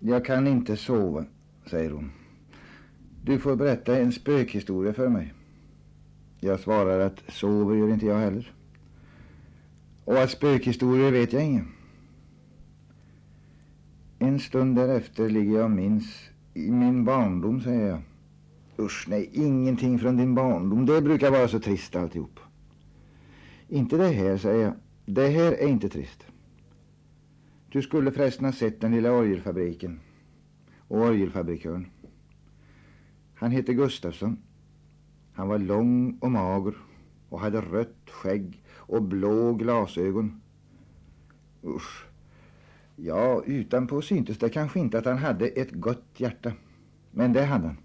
Jag kan inte sova, säger hon. Du får berätta en spökhistoria för mig. Jag svarar att sover gör inte jag heller. Och att spökhistorier vet jag ingen. En stund därefter ligger jag och minns i min barndom, säger jag. Usch, nej, ingenting från din barndom. Det brukar vara så trist alltihop. Inte det här, säger jag. Det här är inte trist. Du skulle förresten ha sett den lilla orgelfabriken och orgelfabrikören. Han hette Gustafsson. Han var lång och mager och hade rött skägg och blå glasögon. Usch. Ja, utanpå syntes det kanske inte att han hade ett gott hjärta. Men det hade han.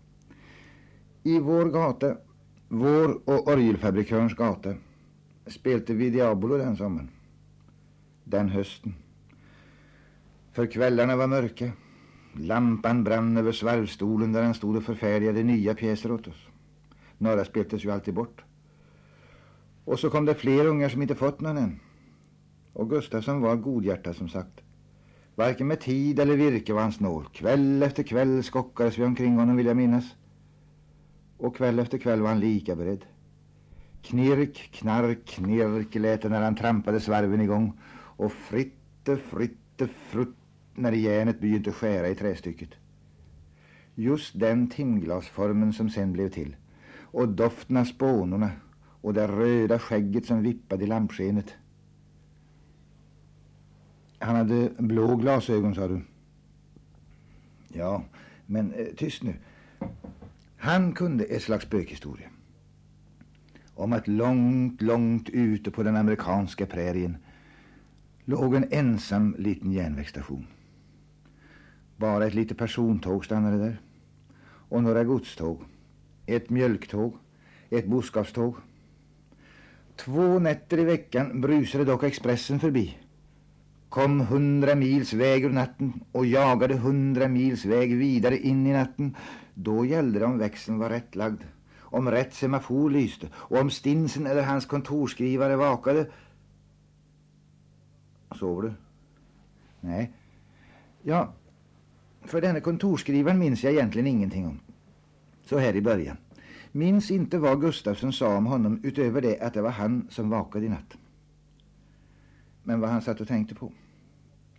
I vår gata, vår och orgelfabrikörens gata, spelte vi Diabolo den sommaren. Den hösten. För kvällarna var mörka. Lampan brann över svarvstolen där han stod och förfärdigade nya pjäser åt oss. Några speltes ju alltid bort. Och så kom det fler ungar som inte fått någon än. Och Gustafsson var godhjärtad som sagt. Varken med tid eller virke var han snål. Kväll efter kväll skockades vi omkring honom vill jag minnas. Och kväll efter kväll var han lika beredd. Knirk, knark, knirk lät det när han trampade svarven igång. Och fritte, fritte, frutt när järnet begynte skära i trästycket. Just den timglasformen som sen blev till. Och doften av spånorna och det röda skägget som vippade i lampskenet. Han hade blå glasögon, sa du. Ja, men eh, tyst nu. Han kunde ett slags spökhistoria. Om att långt, långt ute på den amerikanska prärien låg en ensam liten järnvägsstation. Bara ett litet persontåg stannade där. Och några godståg. Ett mjölktåg. Ett boskapståg. Två nätter i veckan brusade dock Expressen förbi. Kom hundra mils väg ur natten och jagade hundra mils väg vidare in i natten. Då gällde det om växeln var rättlagd. Om rätt semafor lyste och om Stinsen eller hans kontorskrivare vakade. Sover du? Nej. Ja, för denne kontorskrivaren minns jag egentligen ingenting om. Så här i början. Minns inte vad Gustafsson sa om honom utöver det att det var han som vakade i natt. Men vad han satt och tänkte på.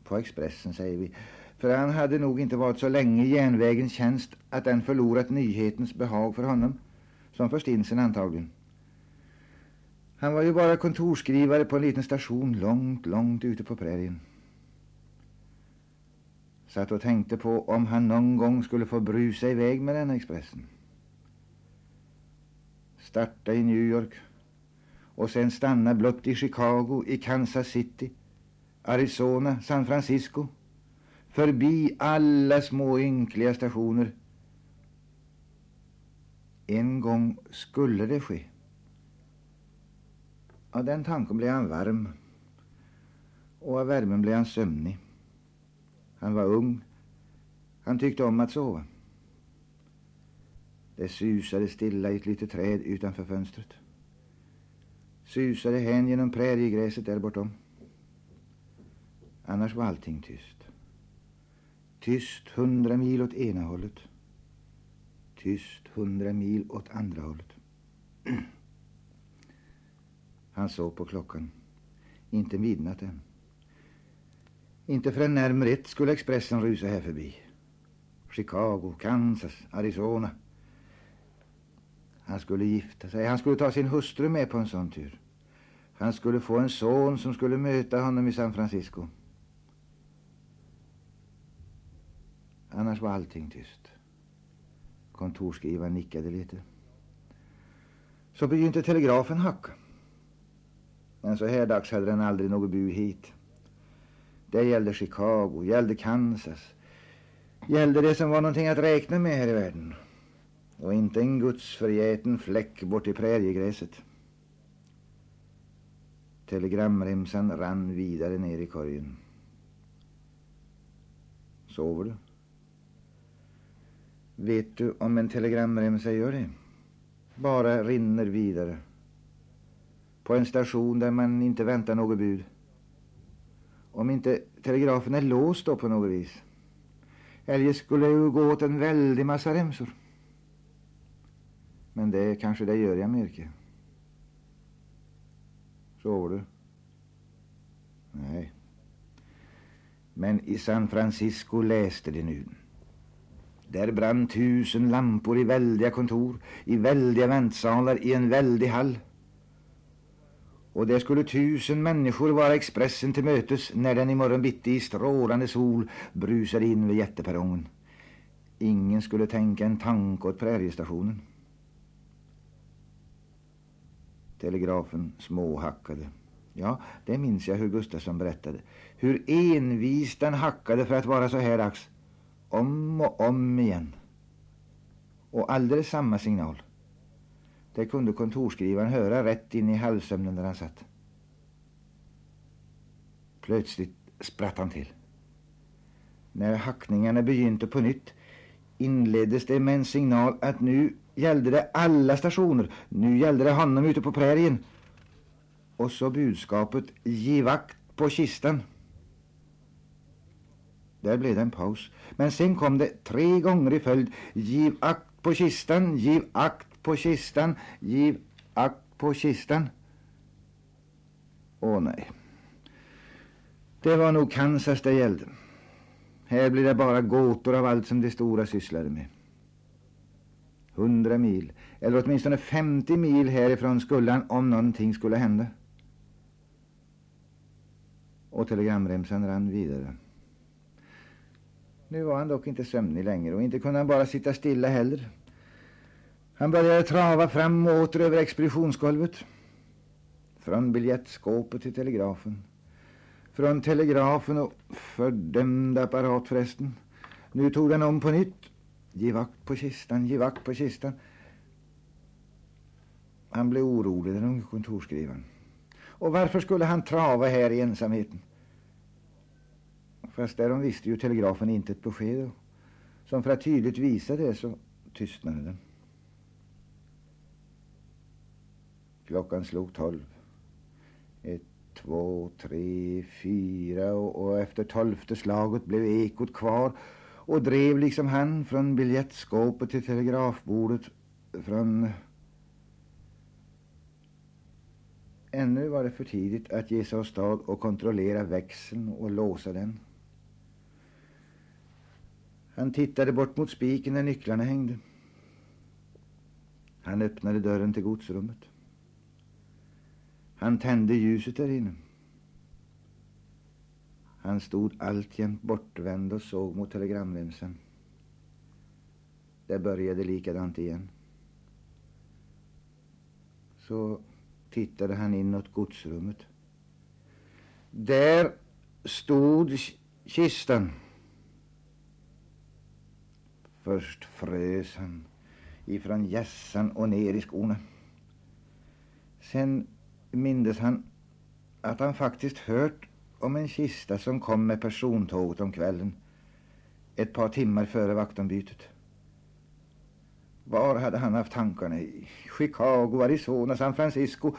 På Expressen säger vi. För han hade nog inte varit så länge i järnvägens tjänst att den förlorat nyhetens behag för honom. Som för Stinsen antagligen. Han var ju bara kontorskrivare på en liten station långt, långt ute på prärien. Satt och tänkte på om han någon gång skulle få brusa iväg med den Expressen. Starta i New York och sen stanna blott i Chicago, i Kansas City, Arizona, San Francisco. Förbi alla små ynkliga stationer. En gång skulle det ske. Av den tanken blev han varm och av värmen blev han sömnig. Han var ung. Han tyckte om att sova. Det susade stilla i ett litet träd utanför fönstret. Susade hän genom präriegräset där bortom. Annars var allting tyst. Tyst hundra mil åt ena hållet. Tyst hundra mil åt andra hållet. Han såg på klockan. Inte midnatt än. Inte förrän närmare ett skulle Expressen rusa här förbi. Chicago, Kansas, Arizona. Han skulle gifta sig. Han skulle ta sin hustru med på en sån tur. Han skulle få en son som skulle möta honom i San Francisco. Annars var allting tyst. Kontorsskrivaren nickade lite. Så begynte telegrafen hacka. Men så här dags hade den aldrig något bu hit. Det gällde Chicago, gällde Kansas. Gällde det som var någonting att räkna med här i världen. Och inte en gudsförgäten fläck bort i präriegräset. Telegramremsan rann vidare ner i korgen. Sover du? Vet du om en telegramremsa gör det? Bara rinner vidare. På en station där man inte väntar något bud. Om inte telegrafen är låst då på något vis. Eljest skulle det ju gå åt en väldig massa remsor. Men det kanske det gör i Amerika. Sover du? Nej. Men i San Francisco läste de nu. Där brann tusen lampor i väldiga kontor, i väldiga väntsalar, i en väldig hall. Och där skulle tusen människor vara Expressen till mötes när den imorgon bitti i strålande sol brusade in vid jätteperrongen. Ingen skulle tänka en tanke åt präriestationen. Telegrafen småhackade. Ja, det minns jag hur Gustafsson berättade. Hur envist den hackade för att vara så här dags. Om och om igen. Och alldeles samma signal. Det kunde kontorskrivaren höra rätt in i halvsömnen där han satt. Plötsligt spratt han till. När hackningarna begynte på nytt inleddes det med en signal att nu gällde det alla stationer. Nu gällde det honom ute på prärien. Och så budskapet Giv akt på kistan. Där blev det en paus. Men sen kom det tre gånger i följd. Giv akt på kistan, giv akt på kistan, giv akt på kistan. Åh nej. Det var nog Kansas det gällde. Här blir det bara gåtor av allt som de stora sysslade med. Hundra mil, eller åtminstone 50 mil härifrån skulle han om någonting skulle hända. Och telegramremsan rann vidare. Nu var han dock inte sömnig längre och inte kunde han bara sitta stilla heller. Han började trava fram och åter över expeditionsgolvet. Från biljettskåpet till telegrafen. Från telegrafen och fördömda apparat förresten. Nu tog den om på nytt. Giv vakt på kistan, giv vakt på kistan. Han blev orolig, den unge kontorsskrivaren. Och varför skulle han trava här i ensamheten? Fast därom visste ju telegrafen inte ett besked. Och Som för att tydligt visa det så tystnade den. Klockan slog tolv. Ett, två, tre, fyra och, och efter tolfte slaget blev ekot kvar och drev liksom han från biljettskåpet till telegrafbordet från... Ännu var det för tidigt att ge sig åstad och kontrollera växeln och låsa den. Han tittade bort mot spiken där nycklarna hängde. Han öppnade dörren till godsrummet. Han tände ljuset där inne. Han stod alltjämt bortvänd och såg mot telegramremsan. Det började likadant igen. Så tittade han inåt godsrummet. Där stod kistan. Först frös han ifrån gässan och ner i skorna. Sen mindes han att han faktiskt hört om en kista som kom med persontåget om kvällen ett par timmar före vaktombytet. Var hade han haft tankarna? I Chicago, Arizona, San Francisco.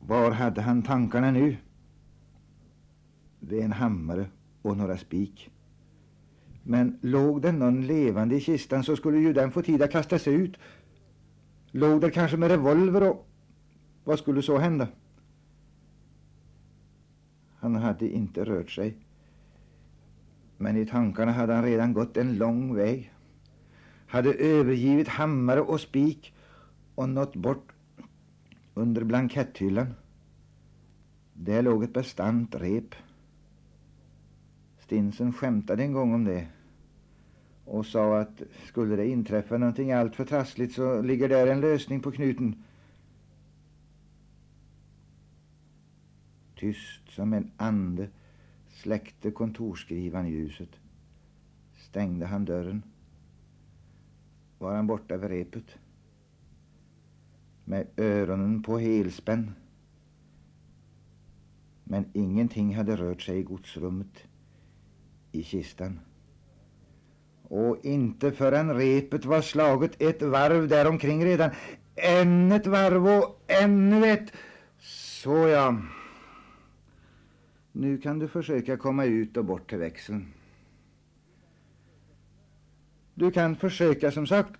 Var hade han tankarna nu? Vid en hammare och några spik. Men låg det någon levande i kistan så skulle ju den få tid att kasta sig ut. Låg där kanske med revolver och vad skulle så hända? Han hade inte rört sig. Men i tankarna hade han redan gått en lång väg. Hade övergivit hammare och spik och nått bort under blanketthyllan. Där låg ett bestant rep. Stinsen skämtade en gång om det och sa att skulle det inträffa någonting alltför trassligt så ligger där en lösning på knuten. Tyst som en ande släckte kontorsskrivaren ljuset. Stängde han dörren. Var han borta vid repet. Med öronen på helspänn. Men ingenting hade rört sig i godsrummet i kistan. Och inte förrän repet var slaget ett varv däromkring redan. Än ett varv och ännu ett. Så ja. Nu kan du försöka komma ut och bort till växeln. Du kan försöka som sagt.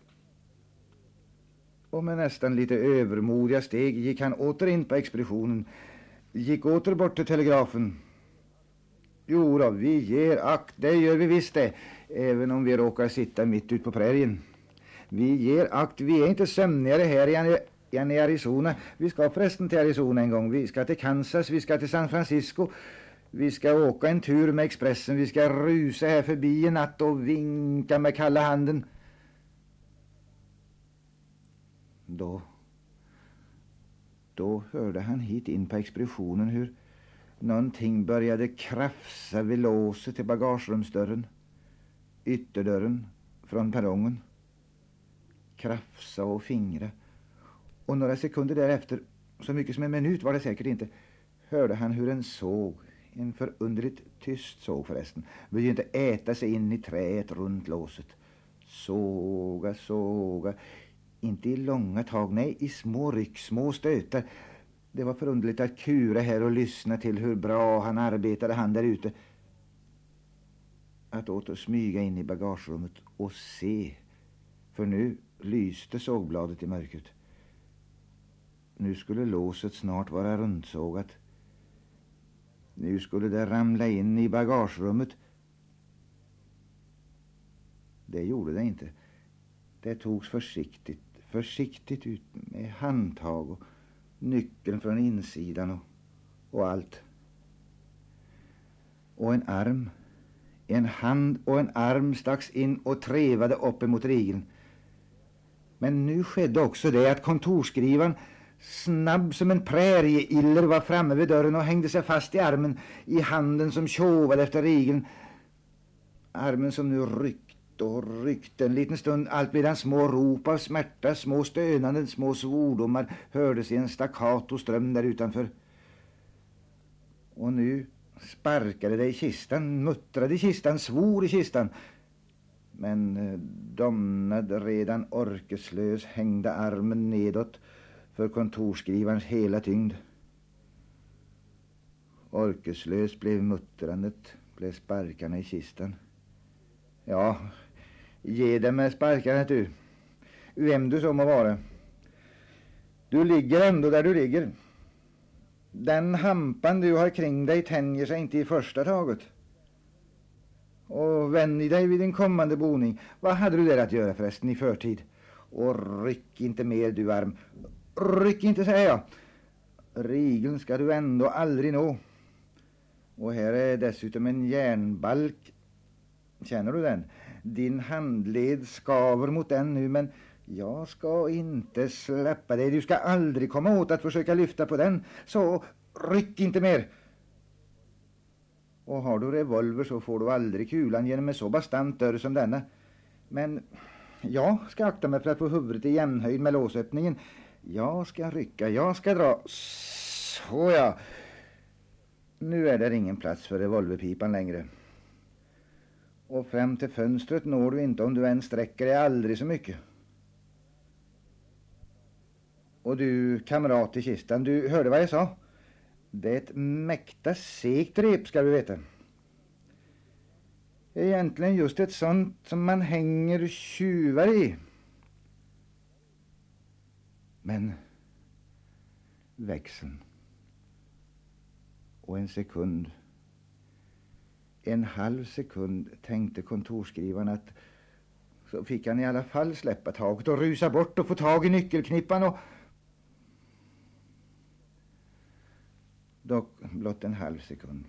Och med nästan lite övermodiga steg gick han åter in på expeditionen. Gick åter bort till telegrafen. Jo då, vi ger akt, det gör vi visst det. Även om vi råkar sitta mitt ut på prärien. Vi ger akt, vi är inte sömnigare här än i Arizona. Vi ska förresten till Arizona en gång. Vi ska till Kansas, vi ska till San Francisco. Vi ska åka en tur med Expressen. Vi ska rusa här förbi en natt och vinka med kalla handen. Då, då hörde han hit in på expeditionen hur någonting började krafsa vid låset till bagagerumsdörren. Ytterdörren från perrongen. Krafsa och fingra. Och några sekunder därefter, så mycket som en minut var det säkert inte, hörde han hur en såg en förunderligt tyst såg förresten. Vill ju inte äta sig in i träet runt låset. Såga, såga. Inte i långa tag, nej i små ryck, små stötar. Det var förunderligt att kura här och lyssna till hur bra han arbetade, han där ute. Att åter smyga in i bagagerummet och se. För nu lyste sågbladet i mörkret. Nu skulle låset snart vara rundsågat. Nu skulle det ramla in i bagagerummet. Det gjorde det inte. Det togs försiktigt, försiktigt ut med handtag och nyckeln från insidan och, och allt. Och en arm, en hand och en arm stacks in och trevade upp emot regeln. Men nu skedde också det att kontorskrivaren Snabb som en prärieiller var framme vid dörren och hängde sig fast i armen, i handen som tjovade efter regeln. Armen som nu ryckte och ryckte en liten stund, allt medan små rop av smärta, små stönanden, små svordomar hördes i en staccato ström där utanför. Och nu sparkade det i kistan, muttrade i kistan, svor i kistan. Men eh, domnad, redan orkeslös, hängde armen nedåt för kontorskrivarens hela tyngd. Orkeslös blev muttrandet, blev sparkarna i kistan. Ja, ge dem med sparkarna du. Vem du så må vara. Du ligger ändå där du ligger. Den hampan du har kring dig tänjer sig inte i första taget. Och vänj dig vid din kommande boning. Vad hade du där att göra förresten i förtid? Och ryck inte mer du arm. Ryck inte, säger jag. Rigeln ska du ändå aldrig nå. Och här är dessutom en järnbalk. Känner du den? Din handled skaver mot den nu, men jag ska inte släppa dig. Du ska aldrig komma åt att försöka lyfta på den. Så ryck inte mer. Och har du revolver så får du aldrig kulan genom en så bastant dörr som denna. Men jag ska akta mig för att få huvudet i jämnhöjd med låsöppningen. Jag ska rycka, jag ska dra. Så ja. Nu är det ingen plats för revolverpipan längre. Och fram till fönstret når du inte om du än sträcker dig aldrig så mycket. Och du, kamrat i kistan, du hörde vad jag sa? Det är ett mäkta segt rep, ska du veta. Egentligen just ett sånt som man hänger tjuvar i. Men växeln och en sekund, en halv sekund tänkte kontorsskrivaren att så fick han i alla fall släppa taget och rusa bort och få tag i nyckelknippan och Dock blott en halv sekund.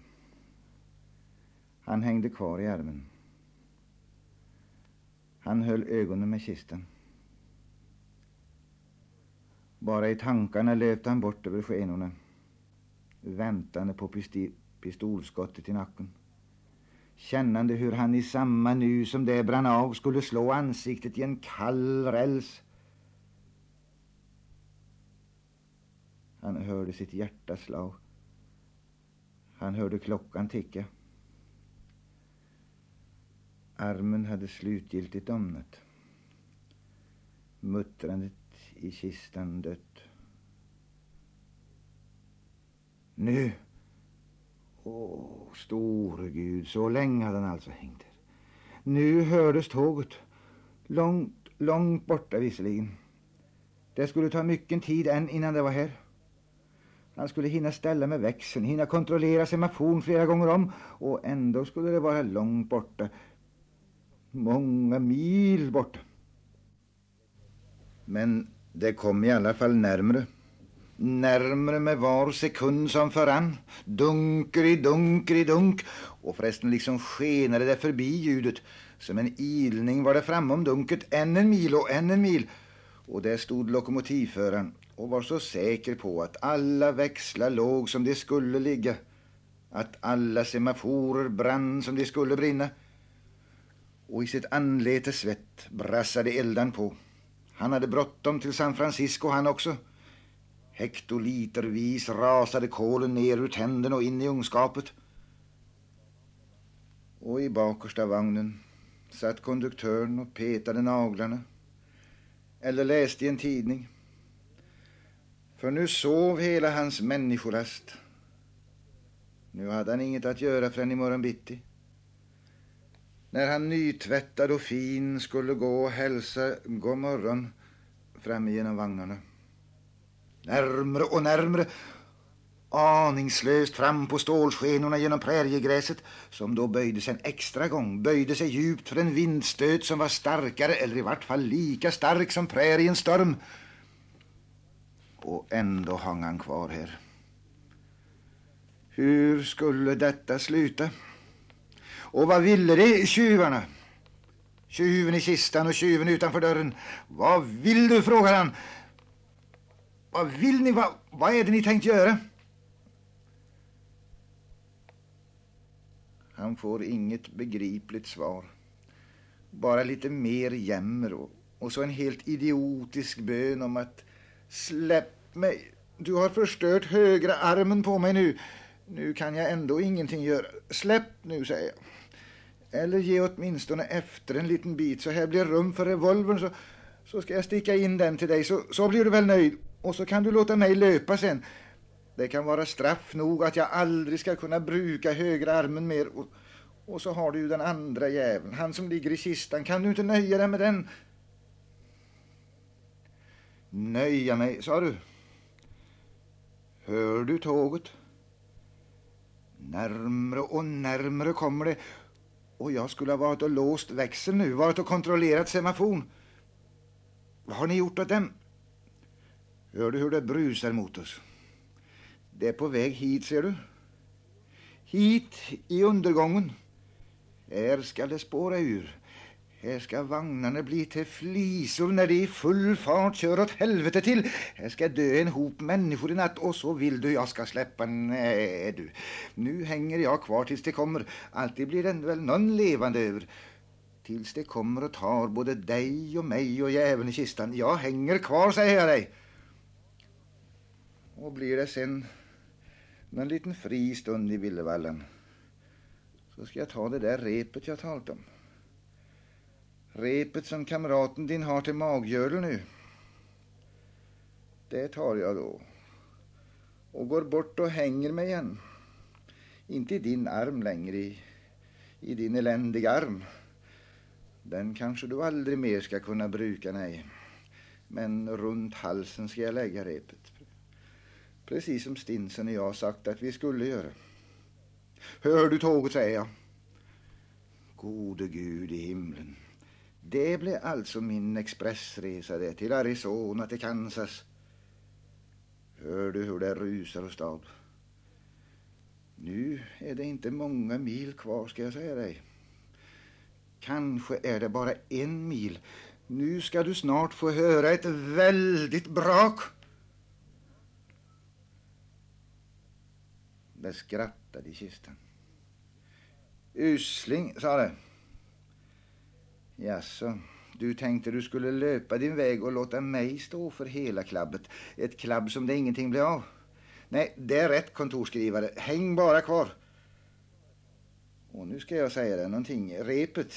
Han hängde kvar i armen. Han höll ögonen med kistan. Bara i tankarna löpte han bort över skenorna, väntande på pistolskottet i nacken. Kännande hur han i samma nu som det brann av skulle slå ansiktet i en kall räls. Han hörde sitt hjärta slag. Han hörde klockan ticka. Armen hade slutgiltigt domnat. Muttrandet i kistan dött. Nu! Åh, store Gud, så länge hade han alltså hängt där. Nu hördes tåget Långt, långt borta visserligen. Det skulle ta mycket tid än innan det var här. Han skulle hinna ställa med växeln, hinna kontrollera semaforn flera gånger om och ändå skulle det vara långt borta. Många mil borta. Men det kom i alla fall närmre. Närmre med var sekund som föran. Dunker i dunker i dunk. Och förresten liksom skenade det förbi ljudet. Som en ilning var det framom dunket än en mil och än en mil. Och där stod lokomotivföraren och var så säker på att alla växlar låg som de skulle ligga. Att alla semaforer brann som de skulle brinna. Och i sitt anletes svett brassade eldan på. Han hade bråttom till San Francisco han också. Hektolitervis rasade kolen ner ur tänderna och in i ungskapet. Och i bakersta vagnen satt konduktören och petade naglarna. Eller läste i en tidning. För nu sov hela hans människolast. Nu hade han inget att göra förrän imorgon bitti. När han nytvättad och fin skulle gå och hälsa god morgon fram genom vagnarna. Närmre och närmre aningslöst fram på stålskenorna genom präriegräset som då böjde sig en extra gång, böjde sig djupt för en vindstöt som var starkare eller i vart fall lika stark som präriens storm. Och ändå hang han kvar här. Hur skulle detta sluta? Och vad ville de tjuvarna? Tjuven i kistan och tjuven utanför dörren. Vad vill du, frågar han. Vad vill ni? Vad, vad är det ni tänkt göra? Han får inget begripligt svar. Bara lite mer jämmer och, och så en helt idiotisk bön om att släpp mig. Du har förstört högra armen på mig nu. Nu kan jag ändå ingenting göra. Släpp nu, säger jag. Eller ge åtminstone efter en liten bit så här blir rum för revolvern så, så ska jag sticka in den till dig så, så blir du väl nöjd och så kan du låta mig löpa sen. Det kan vara straff nog att jag aldrig ska kunna bruka högra armen mer och, och så har du ju den andra jäveln, han som ligger i kistan. Kan du inte nöja dig med den? Nöja mig, sa du. Hör du tåget? Närmre och närmre kommer det och jag skulle ha varit och låst växeln nu, varit och kontrollerat semafon. Vad har ni gjort åt dem? Hör du hur det brusar mot oss? Det är på väg hit, ser du. Hit i undergången. Här ska det spåra ur. Här ska vagnarna bli till flisor när de i full fart kör åt helvete till. Här ska dö en hop människor i natt och så vill du jag ska släppa. Nej du, nu hänger jag kvar tills det kommer. Alltid blir det väl någon levande över. Tills det kommer och tar både dig och mig och jäveln i kistan. Jag hänger kvar, säger jag dig. Och blir det sen någon liten fri stund i Villevallen så ska jag ta det där repet jag talat om. Repet som kamraten din har till maggördel nu. Det tar jag då. Och går bort och hänger mig igen. Inte i din arm längre, i, i din eländiga arm. Den kanske du aldrig mer ska kunna bruka, nej. Men runt halsen ska jag lägga repet. Precis som Stinsen och jag sagt att vi skulle göra. Hör du tåget, säger jag. Gode Gud i himlen. Det blev alltså min expressresa det, till Arizona, till Kansas. Hör du hur det rusar och stad? Nu är det inte många mil kvar ska jag säga dig. Kanske är det bara en mil. Nu ska du snart få höra ett väldigt brak. Det skrattade i kistan. Usling, sa det. Jaså, du tänkte du skulle löpa din väg och låta mig stå för hela klabbet. Ett klabb som det ingenting blev av. Nej, det är rätt kontorskrivare. Häng bara kvar. Och nu ska jag säga dig någonting. Repet,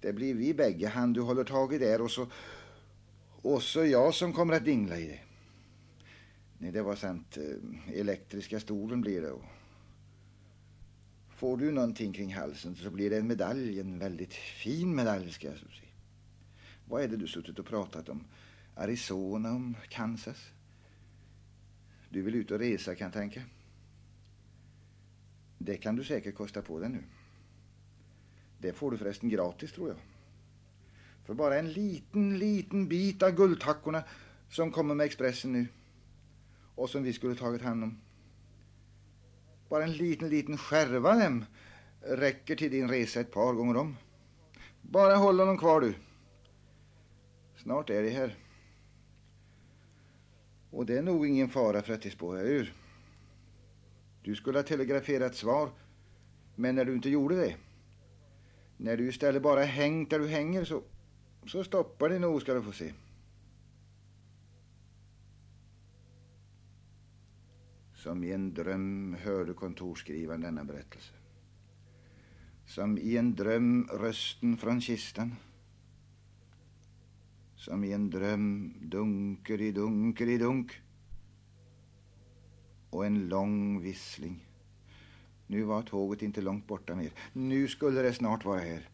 det blir vi bägge, han du håller tag i där och så, och så jag som kommer att dingla i det. Nej, det var sant. Eh, elektriska stolen blir det. Får du någonting kring halsen så blir det en medalj, en väldigt fin medalj ska jag säga. Vad är det du suttit och pratat om? Arizona, om Kansas? Du vill ut och resa kan jag tänka. Det kan du säkert kosta på dig nu. Det får du förresten gratis tror jag. För bara en liten, liten bit av guldtackorna som kommer med Expressen nu. Och som vi skulle tagit hand om. Bara en liten, liten skärva dem räcker till din resa ett par gånger om. Bara håll honom kvar du. Snart är det här. Och det är nog ingen fara för att det spårar ur. Du skulle ha telegraferat svar, men när du inte gjorde det, när du istället bara hängt där du hänger så, så stoppar det nog ska du få se. Som i en dröm hörde kontorsskrivaren denna berättelse. Som i en dröm rösten från kistan. Som i en dröm dunker i dunker i dunk. Och en lång vissling. Nu var tåget inte långt borta mer. Nu skulle det snart vara här.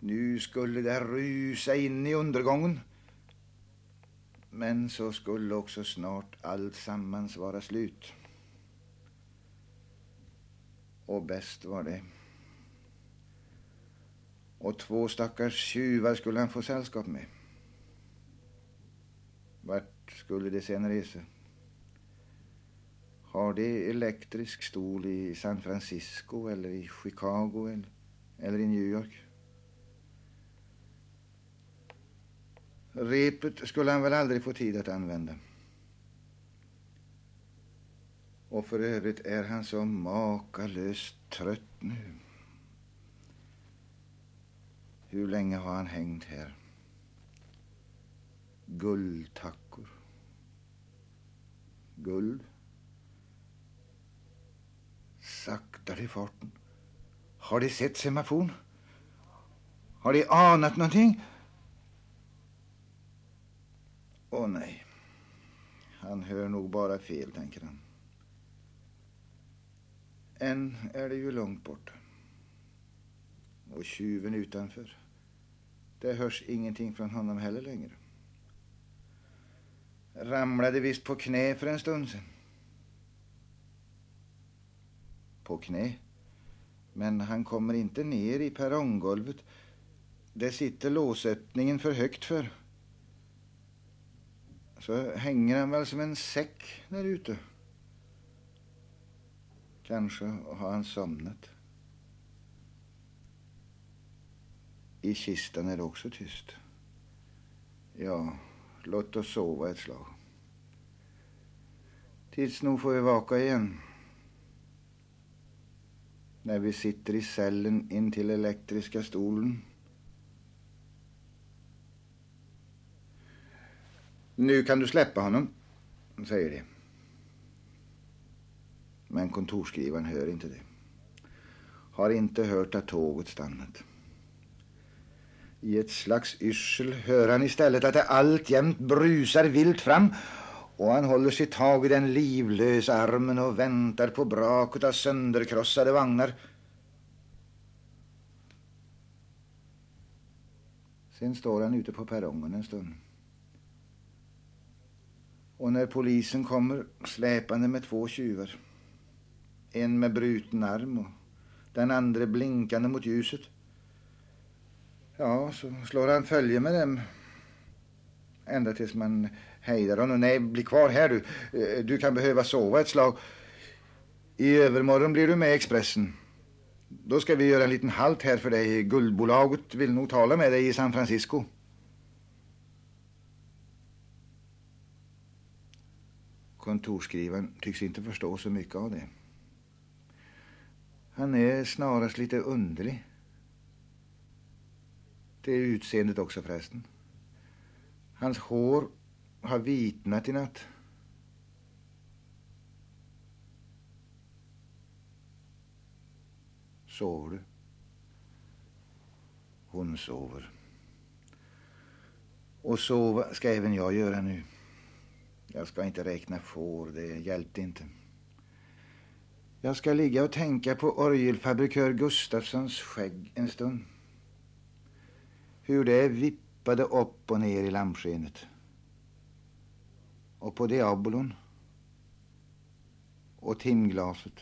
Nu skulle det rusa in i undergången. Men så skulle också snart allt sammans vara slut. Och bäst var det. Och två stackars tjuvar skulle han få sällskap med. Vart skulle de sen resa? Har de elektrisk stol i San Francisco eller i Chicago eller, eller i New York? Repet skulle han väl aldrig få tid att använda. Och för övrigt är han så makalöst trött nu. Hur länge har han hängt här? Guldtackor. Guld. Saktare i farten. Har de sett semafon? Har de anat någonting? Åh oh, nej. Han hör nog bara fel, tänker han. Än är det ju långt borta. Och tjuven utanför. Det hörs ingenting från honom heller längre. Ramlade visst på knä för en stund sen. På knä? Men han kommer inte ner i perronggolvet. Det sitter låsöppningen för högt för. Så hänger han väl som en säck där ute. Kanske har han somnat. I kistan är det också tyst. Ja, låt oss sova ett slag. Tills nog får vi vaka igen. När vi sitter i cellen intill elektriska stolen. Nu kan du släppa honom, säger de. Men kontorsskrivaren hör inte det. Har inte hört att tåget stannat. I ett slags yrsel hör han istället att det alltjämt brusar vilt fram och han håller sig tag i den livlösa armen och väntar på braket av sönderkrossade vagnar. Sen står han ute på perrongen en stund. Och när polisen kommer släpande med två tjuvar, en med bruten arm och den andra blinkande mot ljuset, Ja, så slår han följe med dem. Ända tills man hejdar honom. Nej, bli kvar här du. Eh, du kan behöva sova ett slag. I övermorgon blir du med Expressen. Då ska vi göra en liten halt här för dig. Guldbolaget vill nog tala med dig i San Francisco. Kontorsskrivaren tycks inte förstå så mycket av det. Han är snarast lite underlig. Det är utseendet också förresten. Hans hår har vitnat i natt. Sover du? Hon sover. Och sova ska även jag göra nu. Jag ska inte räkna får, det hjälpte inte. Jag ska ligga och tänka på orgelfabrikör Gustafssons skägg en stund hur det vippade upp och ner i lampskenet. Och på diabolon och timglaset